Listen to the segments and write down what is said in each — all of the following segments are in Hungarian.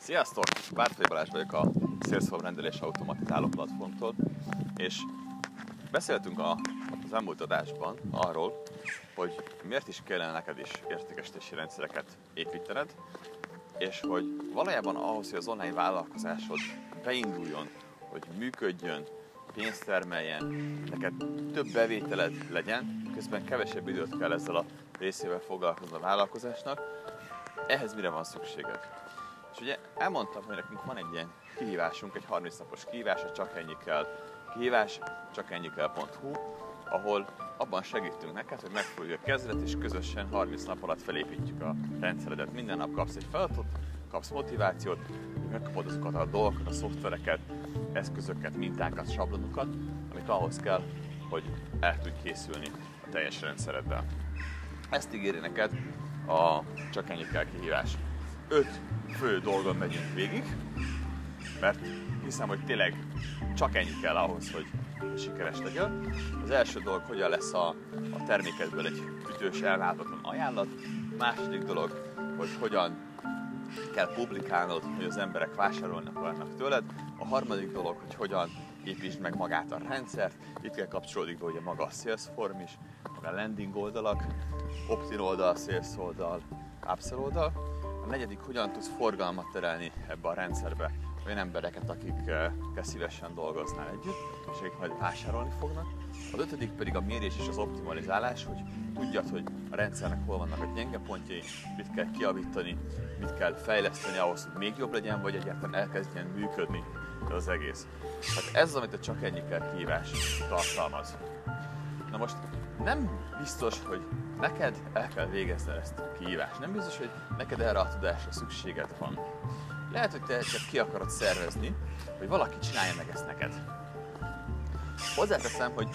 Sziasztok! Bártai Balázs vagyok a Salesforce rendelés automatizáló platformtól, és beszéltünk a, az elmúlt adásban arról, hogy miért is kellene neked is értékesítési rendszereket építened, és hogy valójában ahhoz, hogy az online vállalkozásod beinduljon, hogy működjön, pénzt termeljen, neked több bevételed legyen, közben kevesebb időt kell ezzel a részével foglalkozni a vállalkozásnak, ehhez mire van szükséged? És ugye elmondtam, hogy nekünk van egy ilyen kihívásunk, egy 30 napos kihívás, a csak ennyi kell kihívás, csak ennyi kell.hu, ahol abban segítünk neked, hogy megfogjuk a kezdet, és közösen 30 nap alatt felépítjük a rendszeredet. Minden nap kapsz egy feladatot, kapsz motivációt, megkapod azokat a dolgokat, a szoftvereket, eszközöket, mintákat, sablonokat, amik ahhoz kell, hogy el tudj készülni a teljes rendszereddel. Ezt ígéri neked a csak ennyi kell kihívás. Öt fő dolgon megyünk végig, mert hiszem, hogy tényleg csak ennyi kell ahhoz, hogy sikeres legyél. Az első dolog, hogyan lesz a, a termékedből egy ütős, elváltatlan ajánlat. Második dolog, hogy hogyan kell publikálnod, hogy az emberek vásárolnak vannak tőled. A harmadik dolog, hogy hogyan építsd meg magát a rendszert. Itt kell kapcsolódik be ugye maga a Salesform is, a landing oldalak, opt-in oldal, sales oldal, upsell oldal negyedik, hogyan tudsz forgalmat terelni ebbe a rendszerbe olyan embereket, akikkel szívesen dolgoznál együtt, és akik majd vásárolni fognak. Az ötödik pedig a mérés és az optimalizálás, hogy tudjad, hogy a rendszernek hol vannak a gyenge pontjai, mit kell kiavítani, mit kell fejleszteni ahhoz, hogy még jobb legyen, vagy egyáltalán elkezdjen működni az egész. Hát ez az, amit a csak ennyi kell kihívás tartalmaz. Na most nem biztos, hogy neked el kell végezni ezt a kihívást. Nem biztos, hogy neked erre a tudásra szükséged van. Lehet, hogy te csak ki akarod szervezni, hogy valaki csinálja meg ezt neked. Hozzáteszem, hogy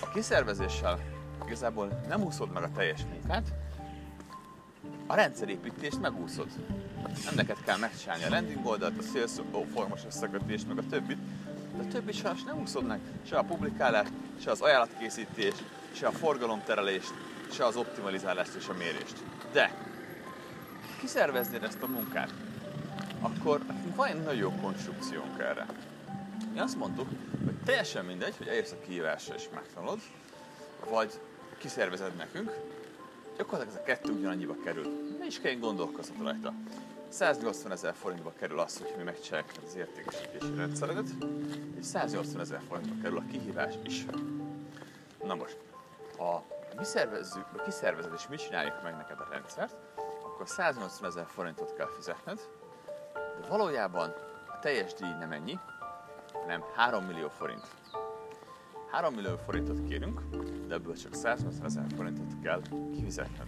a kiszervezéssel igazából nem úszod meg a teljes munkát, a rendszerépítést megúszod. Nem neked kell megcsinálni a landing oldalt, a sales formos összekötést, meg a többit, de a többi sajnos nem úszod meg. Se a publikálást, se az ajánlatkészítést, se a forgalomterelést, se az optimalizálást és a mérést. De kiszerveznéd ezt a munkát, akkor van egy nagyon jó konstrukciónk erre. Mi azt mondtuk, hogy teljesen mindegy, hogy eljössz a kihívásra és megtanulod, vagy kiszervezed nekünk, gyakorlatilag ez a kettő ugyanannyiba kerül. Ne is kell gondolkozni rajta. 180 ezer forintba kerül az, hogy mi megcsináljuk az értékesítési rendszeredet, és 180 ezer forintba kerül a kihívás is. Na most, ha mi szervezzük, vagy kiszervezed és mi csináljuk meg neked a rendszert, akkor 180 ezer forintot kell fizetned, de valójában a teljes díj nem ennyi, hanem 3 millió forint. 3 millió forintot kérünk, de ebből csak 180 ezer forintot kell kifizetned.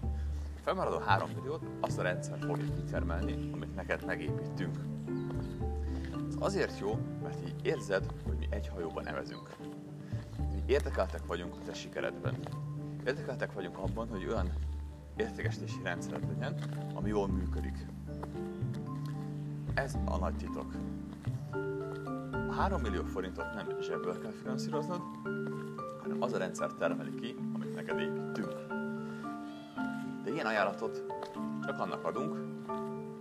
A felmaradó 3 milliót azt a rendszer fogja kitermelni, amit neked megépítünk. Ez azért jó, mert így érzed, hogy mi egy hajóban nevezünk. Érdekeltek vagyunk a te sikeredben. Érdekeltek vagyunk abban, hogy olyan értékesítési rendszered legyen, ami jól működik. Ez a nagy titok. A 3 millió forintot nem zsebből kell finanszíroznod, hanem az a rendszer termeli ki, amit neked építünk. De ilyen ajánlatot csak annak adunk,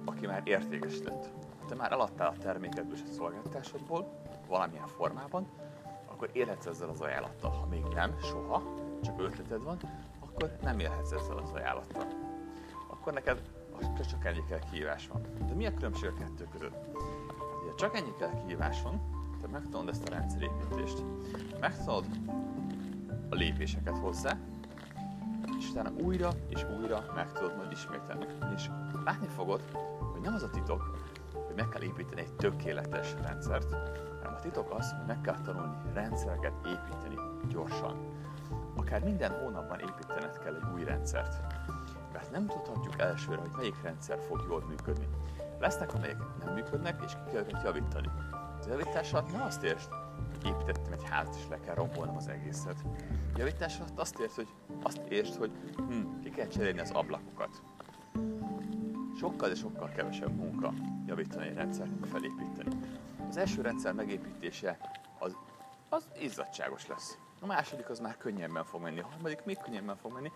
aki már értékesített. Te már eladtál a termékedből és a szolgáltatásodból valamilyen formában, akkor élhetsz ezzel az ajánlattal. Ha még nem, soha, csak ötleted van, akkor nem élhetsz ezzel az ajánlattal. Akkor neked csak ennyi kell kihívás van. De mi a különbség a kettő között? Ha csak ennyi kell kihívás van, te megtanulod ezt a rendszerépítést, megtanulod a lépéseket hozzá, és utána újra és újra meg tudod majd ismételni. És látni fogod, hogy nem az a titok, hogy meg kell építeni egy tökéletes rendszert, a titok az, hogy meg kell tanulni rendszereket építeni gyorsan. Akár minden hónapban építened kell egy új rendszert. Mert nem tudhatjuk elsőre, hogy melyik rendszer fog jól működni. Lesznek, amelyek nem működnek, és ki kell őket javítani. A javítás alatt ne azt értsd, építettem egy házat, és le kell rombolnom az egészet. Javítás alatt azt értsd, hogy, azt értsd, hogy hm, ki kell cserélni az ablakokat. Sokkal, de sokkal kevesebb munka javítani egy rendszert, mint felépíteni. Az első rendszer megépítése az, az izzadságos lesz. A második az már könnyebben fog menni, a harmadik még könnyebben fog menni,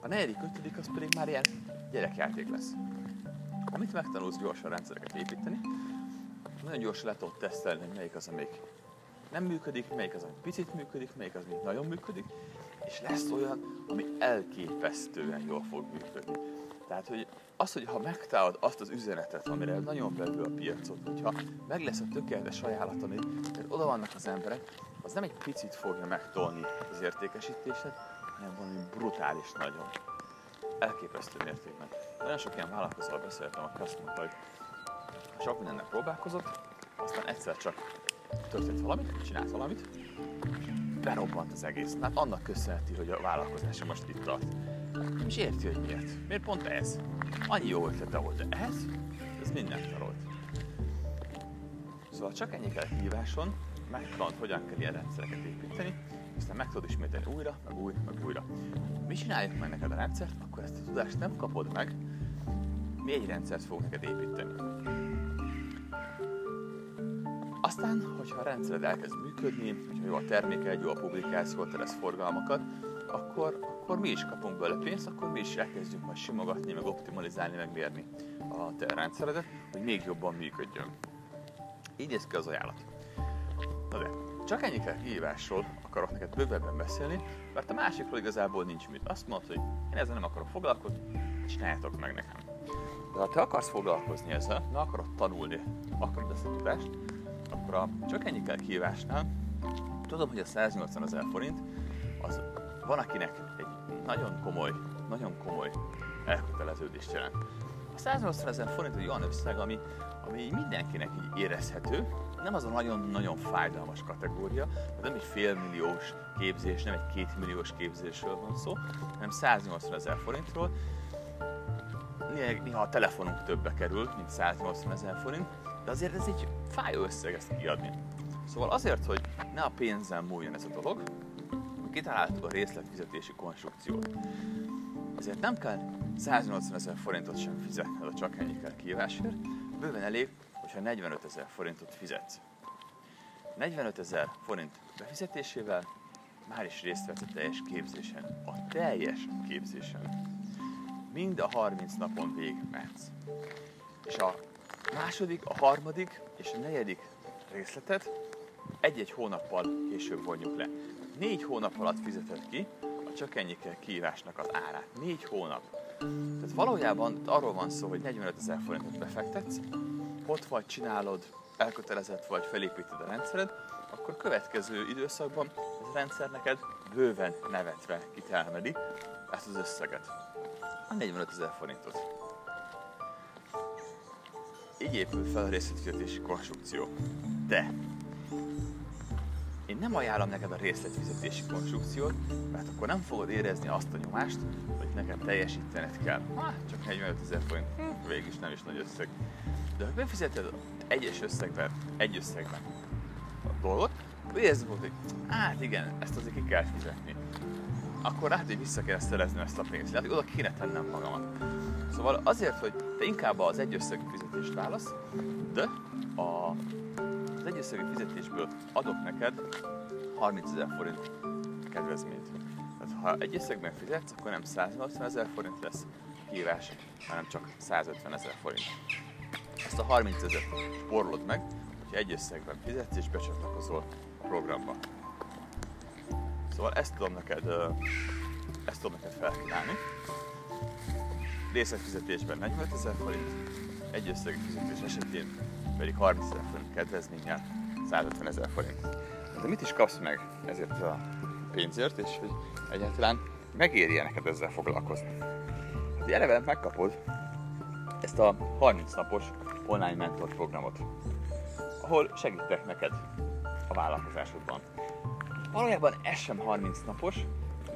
a negyedik, ötödik az pedig már ilyen gyerekjáték lesz. Amit megtanulsz gyorsan rendszereket építeni, nagyon gyorsan le tudod tesztelni, melyik az, amelyik nem működik, melyik az, ami picit működik, melyik az, ami nagyon működik, és lesz olyan, ami elképesztően jól fog működni. Tehát, hogy az, hogy ha megtalálod azt az üzenetet, amire nagyon belül a piacot, hogyha meg lesz a tökéletes ajánlat, ami, mert oda vannak az emberek, az nem egy picit fogja megtolni az értékesítését, hanem valami brutális nagyon. Elképesztő mértékben. Nagyon sok ilyen vállalkozóval beszéltem, aki azt mondta, hogy sok mindennek próbálkozott, aztán egyszer csak történt valamit, csinált valamit, berobbant az egész. Hát annak köszönheti, hogy a vállalkozása most itt tart. Nem is érti, hogy miért. Miért pont ez? Annyi jó ötlete volt, de ez? Ez mindent tarolt. Szóval csak ennyi kell híváson, megtanulod, hogyan kell ilyen rendszereket építeni, aztán meg tudod ismételni újra, meg újra, meg újra. Mi csináljuk meg neked a rendszert, akkor ezt a tudást nem kapod meg, mi egy rendszert fogunk neked építeni. Aztán, hogyha a rendszered elkezd működni, hogyha jó a terméke, jó a publikáció, teresz forgalmakat, akkor, akkor mi is kapunk belőle pénzt, akkor mi is elkezdjük majd simogatni, meg optimalizálni, meg mérni a te rendszeredet, hogy még jobban működjön. Így néz ki az ajánlat. Na de, csak ennyi kihívásról akarok neked bővebben beszélni, mert a másikról igazából nincs mit. Azt mondod, hogy én ezzel nem akarok foglalkozni, csináljátok meg nekem. De ha te akarsz foglalkozni ezzel, na akarod tanulni, akarod ezt a tudást, akkor a csak ennyi kell kihívásnál, tudom, hogy a 180 ezer forint az van, akinek egy nagyon komoly, nagyon komoly elköteleződést jelent. A 180 ezer forint egy olyan összeg, ami, ami mindenkinek így érezhető, nem az a nagyon-nagyon fájdalmas kategória, nem egy félmilliós képzés, nem egy kétmilliós képzésről van szó, hanem 180 ezer forintról. Néha a telefonunk többe kerül, mint 180 ezer forint, de azért ez egy fájó összeg ezt kiadni. Szóval azért, hogy ne a pénzzel múljon ez a dolog, kitaláltuk a részletfizetési konstrukciót. Ezért nem kell 180 ezer forintot sem fizetned a csak ennyi kell kívásért, bőven elég, hogyha 45 ezer forintot fizetsz. 45 ezer forint befizetésével már is részt vett a teljes képzésen. A teljes képzésen. Mind a 30 napon végigmehetsz. És a második, a harmadik és a negyedik részletet egy-egy hónappal később vonjuk le. Négy hónap alatt fizeted ki a csak ennyi kell kiírásnak az árát. Négy hónap. Tehát valójában arról van szó, hogy 45 ezer forintot befektetsz, ott vagy csinálod, elkötelezett vagy, felépíted a rendszered, akkor következő időszakban ez a rendszer neked bőven nevetve kitermeli ezt az összeget. A 45 ezer forintot. Így épül fel a részletfizetési konstrukció. De én nem ajánlom neked a részletfizetési konstrukciót, mert akkor nem fogod érezni azt a nyomást, hogy neked teljesítened kell. Hát, csak 45 ezer forint, hm, végig is nem is nagy összeg. De ha befizeted egyes összegben, egy összegben a dolgot, érzed, hogy hát igen, ezt azért ki kell fizetni. Akkor rád, hogy vissza kell szerezni ezt a pénzt. Tehát oda kéne tennem magamat. Szóval azért, hogy te inkább az egyösszegű fizetést válasz, de a az egyösszegű fizetésből adok neked 30 ezer forint kedvezményt. Tehát ha egy összegben fizetsz, akkor nem 180 ezer forint lesz hívás, hanem csak 150 ezer forint. Ezt a 30 ezer spórolod meg, hogyha egy összegben fizetsz és becsatlakozol a programba. Szóval ezt tudom neked, ezt tudom neked felkínálni. Részletfizetésben 45 ezer forint, egy összegű fizetés esetén pedig 30 ezer forint kedvezménnyel 150 ezer forint. De mit is kapsz meg ezért a pénzért, és hogy egyáltalán megéri neked ezzel foglalkozni? Hát eleve megkapod ezt a 30 napos online mentor programot, ahol segítek neked a vállalkozásodban. Valójában ez sem 30 napos,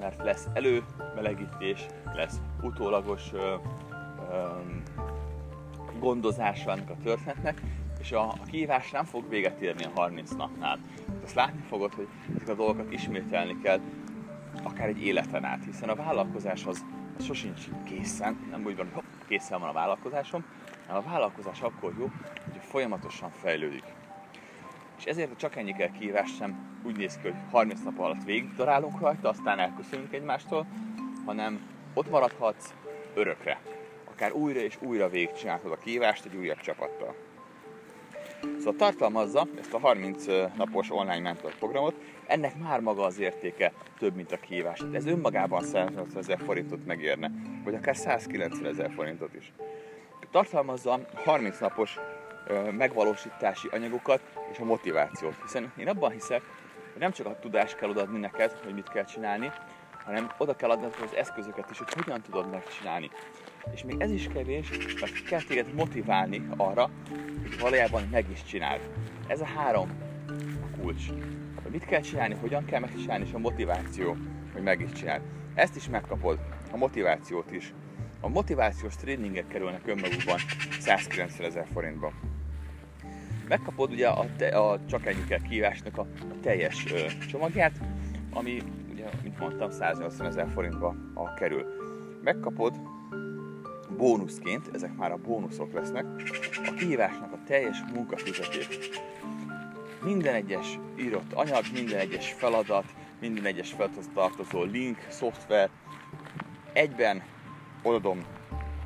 mert lesz előmelegítés, lesz utólagos ö, ö, gondozása ennek a történetnek, és a, a kihívás nem fog véget érni a 30 napnál. Azt látni fogod, hogy ezek a dolgokat ismételni kell akár egy életen át, hiszen a vállalkozás az, az sosincs készen, nem úgy van, hogy hopp, készen van a vállalkozásom, hanem a vállalkozás akkor jó, hogy folyamatosan fejlődik. És ezért csak ennyi kell kihívás sem úgy néz ki, hogy 30 nap alatt végig darálunk rajta, aztán elköszönünk egymástól, hanem ott maradhatsz örökre akár újra és újra végigcsinálhatod a kívást egy újabb csapattal. Szóval tartalmazza ezt a 30 napos online mentor programot, ennek már maga az értéke több, mint a kihívás. Ez önmagában 180 ezer forintot megérne, vagy akár 190 ezer forintot is. Tartalmazza 30 napos megvalósítási anyagokat és a motivációt. Hiszen én abban hiszek, nem csak a tudást kell odaadni neked, hogy mit kell csinálni, hanem oda kell adni az eszközöket is, hogy hogyan tudod megcsinálni. És még ez is kevés, mert kell téged motiválni arra, hogy valójában meg is csináld. Ez a három kulcs. Hogy mit kell csinálni, hogyan kell megcsinálni, és a motiváció, hogy meg is csináld. Ezt is megkapod, a motivációt is. A motivációs tréningek kerülnek önmagukban 190 ezer forintba. Megkapod ugye a, te, a csak ennyi kell kívásnak a, a teljes ö, csomagját, ami ugye, mint mondtam, 180 ezer forintba a kerül. Megkapod bónuszként, ezek már a bónuszok lesznek, a kihívásnak a teljes munkafizetést. Minden egyes írott anyag, minden egyes feladat, minden egyes feladathoz tartozó link, szoftver, egyben oldom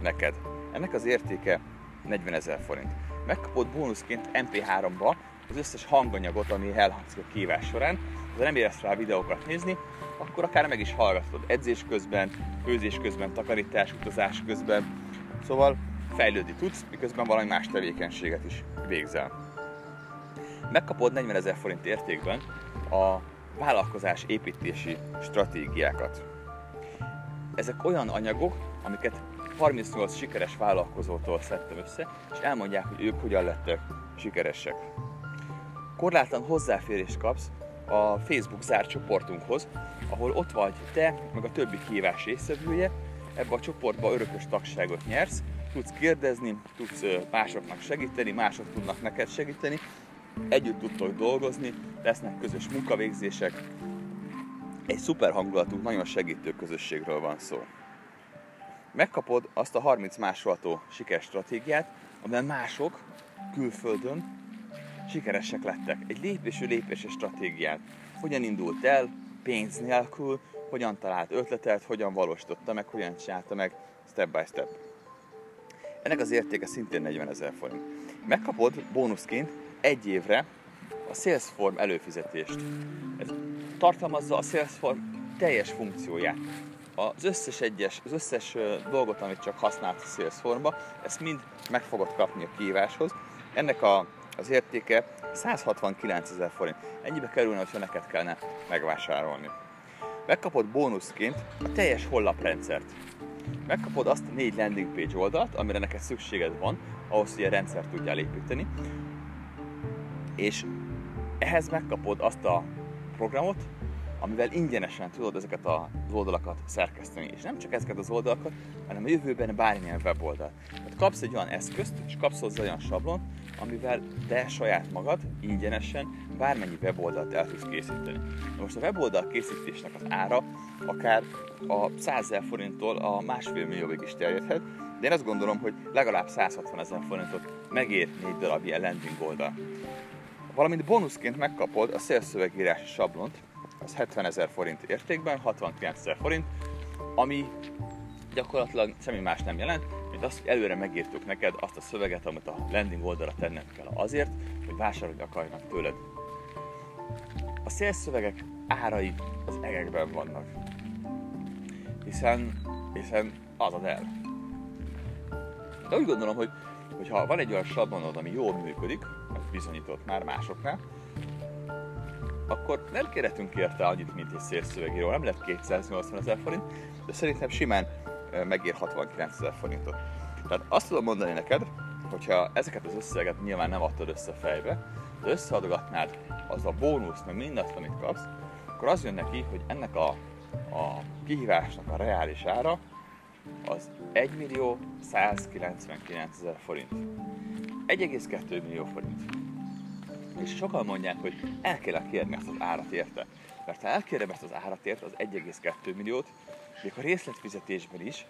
neked. Ennek az értéke 40 ezer forint. Megkapod bónuszként MP3-ba az összes hanganyagot, ami elhangzik a kívás során. Ha nem érsz rá videókat nézni, akkor akár meg is hallgatod edzés közben, főzés közben, takarítás, utazás közben. Szóval fejlődni tudsz, miközben valami más tevékenységet is végzel. Megkapod 40 ezer forint értékben a vállalkozás építési stratégiákat. Ezek olyan anyagok, amiket 38 sikeres vállalkozótól szedtem össze, és elmondják, hogy ők hogyan lettek sikeresek. Korlátlan hozzáférést kapsz a Facebook zárt csoportunkhoz, ahol ott vagy te, meg a többi kihívás résztvevője, ebbe a csoportba örökös tagságot nyersz, tudsz kérdezni, tudsz másoknak segíteni, mások tudnak neked segíteni, együtt tudtok dolgozni, lesznek közös munkavégzések, egy szuper hangulatú, nagyon segítő közösségről van szó. Megkapod azt a 30 másolható sikerstratégiát, amiben mások külföldön sikeresek lettek. Egy lépésű lépéses stratégiát. Hogyan indult el, pénz nélkül, hogyan talált ötletet, hogyan valósította meg, hogyan csinálta meg, step by step. Ennek az értéke szintén 40 ezer forint. Megkapod bónuszként egy évre a Salesform előfizetést. Ez tartalmazza a Salesform teljes funkcióját. Az összes egyes, az összes dolgot, amit csak használsz a Salesformba, ezt mind meg fogod kapni a kihíváshoz. Ennek a, az értéke 169 ezer forint. Ennyibe kerülne, ha neked kellene megvásárolni. Megkapod bónuszként a teljes hollaprendszert. Megkapod azt a négy landing page oldalt, amire neked szükséged van, ahhoz, hogy a rendszert tudjál építeni. És ehhez megkapod azt a programot, amivel ingyenesen tudod ezeket az oldalakat szerkeszteni. És nem csak ezeket az oldalakat, hanem a jövőben bármilyen weboldal. Tehát kapsz egy olyan eszközt, és kapsz hozzá olyan sablon, amivel te saját magad ingyenesen bármennyi weboldalt el tudsz készíteni. Na most a weboldal készítésnek az ára akár a 100 ezer forinttól a másfél millióig is terjedhet, de én azt gondolom, hogy legalább 160 ezer forintot megér négy darab ilyen landing oldal. Valamint bónuszként megkapod a szélszövegírási sablont, az 70 ezer forint értékben, 69 ezer forint, ami gyakorlatilag semmi más nem jelent, mint azt, hogy előre megírtuk neked azt a szöveget, amit a landing oldalra tenned kell azért, hogy vásárolni akarnak tőled. A szélszövegek árai az egekben vannak. Hiszen, hiszen az az el. De úgy gondolom, hogy, ha van egy olyan sablonod, ami jól működik, bizonyított már másoknál, akkor nem kérhetünk érte annyit, mint egy szélszövegíró. Nem lett 280 ezer forint, de szerintem simán megér 69 ezer forintot. Tehát azt tudom mondani neked, hogyha ezeket az összeget nyilván nem adtad össze fejbe, de összeadogatnád az a bónusz, meg mindazt, amit kapsz, akkor az jön neki, hogy ennek a, a kihívásnak a reális ára az 1 millió 199 ezer forint. 1,2 millió forint. És sokan mondják, hogy el kell kérni ezt az árat érte. Mert ha elkérem ezt az árat érte, az 1,2 milliót, még a részletfizetésben is,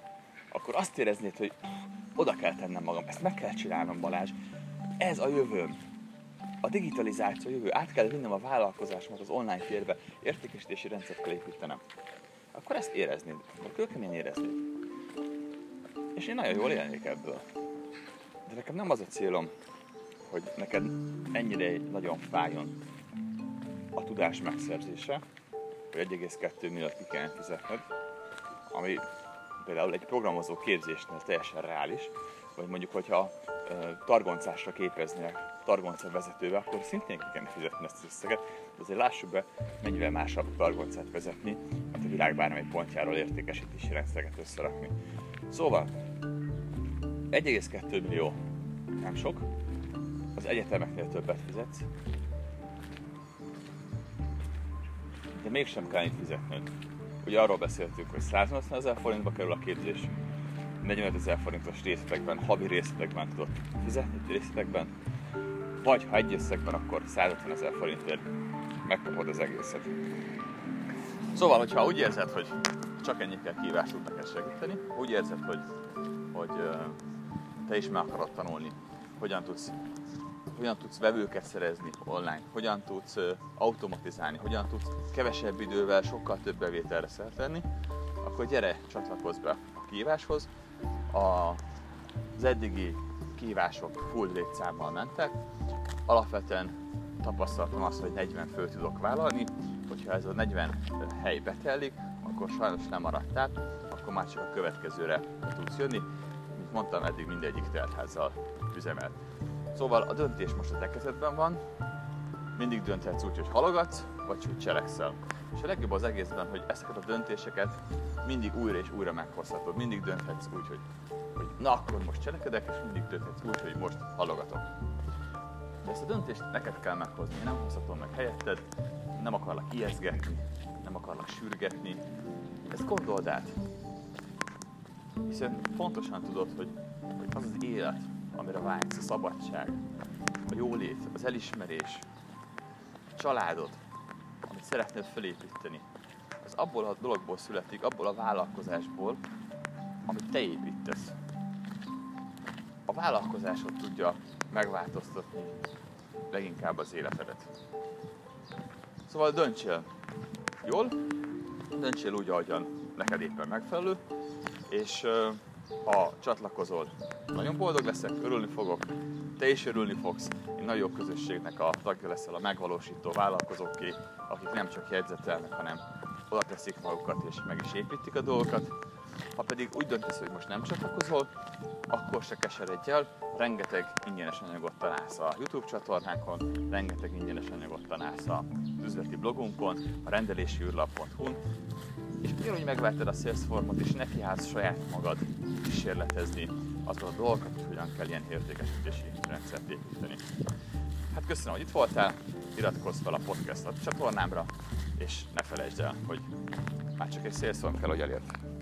akkor azt éreznéd, hogy oda kell tennem magam, ezt meg kell csinálnom Balázs. Ez a jövőm. A digitalizáció jövő. Át kell vinnem a vállalkozásomat az online térbe, értékesítési rendszert kell építenem. Akkor ezt éreznéd, akkor kőkemény éreznéd. És én nagyon jól élnék ebből. De nekem nem az a célom, hogy neked ennyire nagyon fájjon a tudás megszerzése, hogy 1,2 milliót ki kell fizetned, ami például egy programozó képzésnél teljesen reális, vagy mondjuk, hogyha targoncásra képeznél targonca vezetőbe, akkor szintén ki kell fizetni ezt az összeget. Azért lássuk be, mennyivel másabb targoncát vezetni, mint a világ bármely pontjáról értékesítési rendszereket összerakni. Szóval 1,2 millió nem sok, az egyetemeknél többet fizetsz, de mégsem kell itt fizetned. Ugye arról beszéltünk, hogy 180 ezer forintba kerül a képzés, 45 ezer forintos részletekben, havi részletekben tudod fizetni, részletekben, vagy ha egy összegben, akkor 150 ezer forintért megkapod az egészet. Szóval, hogyha úgy érzed, hogy csak ennyi kell kívás tud neked segíteni, úgy érzed, hogy, hogy te is meg akarod tanulni, hogyan tudsz hogyan tudsz vevőket szerezni online, hogyan tudsz automatizálni, hogyan tudsz kevesebb idővel sokkal több bevételre szertenni, akkor gyere, csatlakozz be a kihíváshoz. A, az eddigi kihívások full létszámmal mentek. Alapvetően tapasztaltam azt, hogy 40 fő tudok vállalni, hogyha ez a 40 hely betellik, akkor sajnos nem maradtál, akkor már csak a következőre tudsz jönni. Mint mondtam, eddig mindegyik teltházzal üzemelt. Szóval a döntés most a te kezedben van, mindig dönthetsz úgy, hogy halogatsz, vagy hogy cselekszel. És a legjobb az egészben, hogy ezeket a döntéseket mindig újra és újra meghozhatod. Mindig dönthetsz úgy, hogy, hogy na akkor most cselekedek, és mindig dönthetsz úgy, hogy most halogatok. De ezt a döntést neked kell meghozni, én nem hozhatom meg helyetted, nem akarlak ijeszgetni, nem akarlak sürgetni. Ezt gondold át. Hiszen pontosan tudod, hogy, hogy az az élet, amire vágysz, a szabadság, a jólét, az elismerés, a családod, amit szeretnél felépíteni, az abból a dologból születik, abból a vállalkozásból, amit te építesz. A vállalkozásod tudja megváltoztatni leginkább az életedet. Szóval döntsél jól, döntsél úgy, ahogyan neked éppen megfelelő, és ha csatlakozol, nagyon boldog leszek, örülni fogok, te is örülni fogsz, egy nagyon jó közösségnek a tagja leszel a megvalósító vállalkozóké, akik nem csak jegyzetelnek, hanem oda teszik magukat és meg is építik a dolgokat. Ha pedig úgy döntesz, hogy most nem csatlakozol, akkor se keseredj el, rengeteg ingyenes anyagot találsz a YouTube csatornánkon, rengeteg ingyenes anyagot találsz a üzleti blogunkon, a rendelésiűrlap.hu-n, és ugyanúgy megvetted a Salesforce-ot, és nekiállsz saját magad kísérletezni azon a dolgokat, hogy hogyan kell ilyen értékesítési rendszert építeni. Hát köszönöm, hogy itt voltál, iratkozz fel a podcast a csatornámra, és ne felejtsd el, hogy már csak egy Salesforce kell, hogy elért.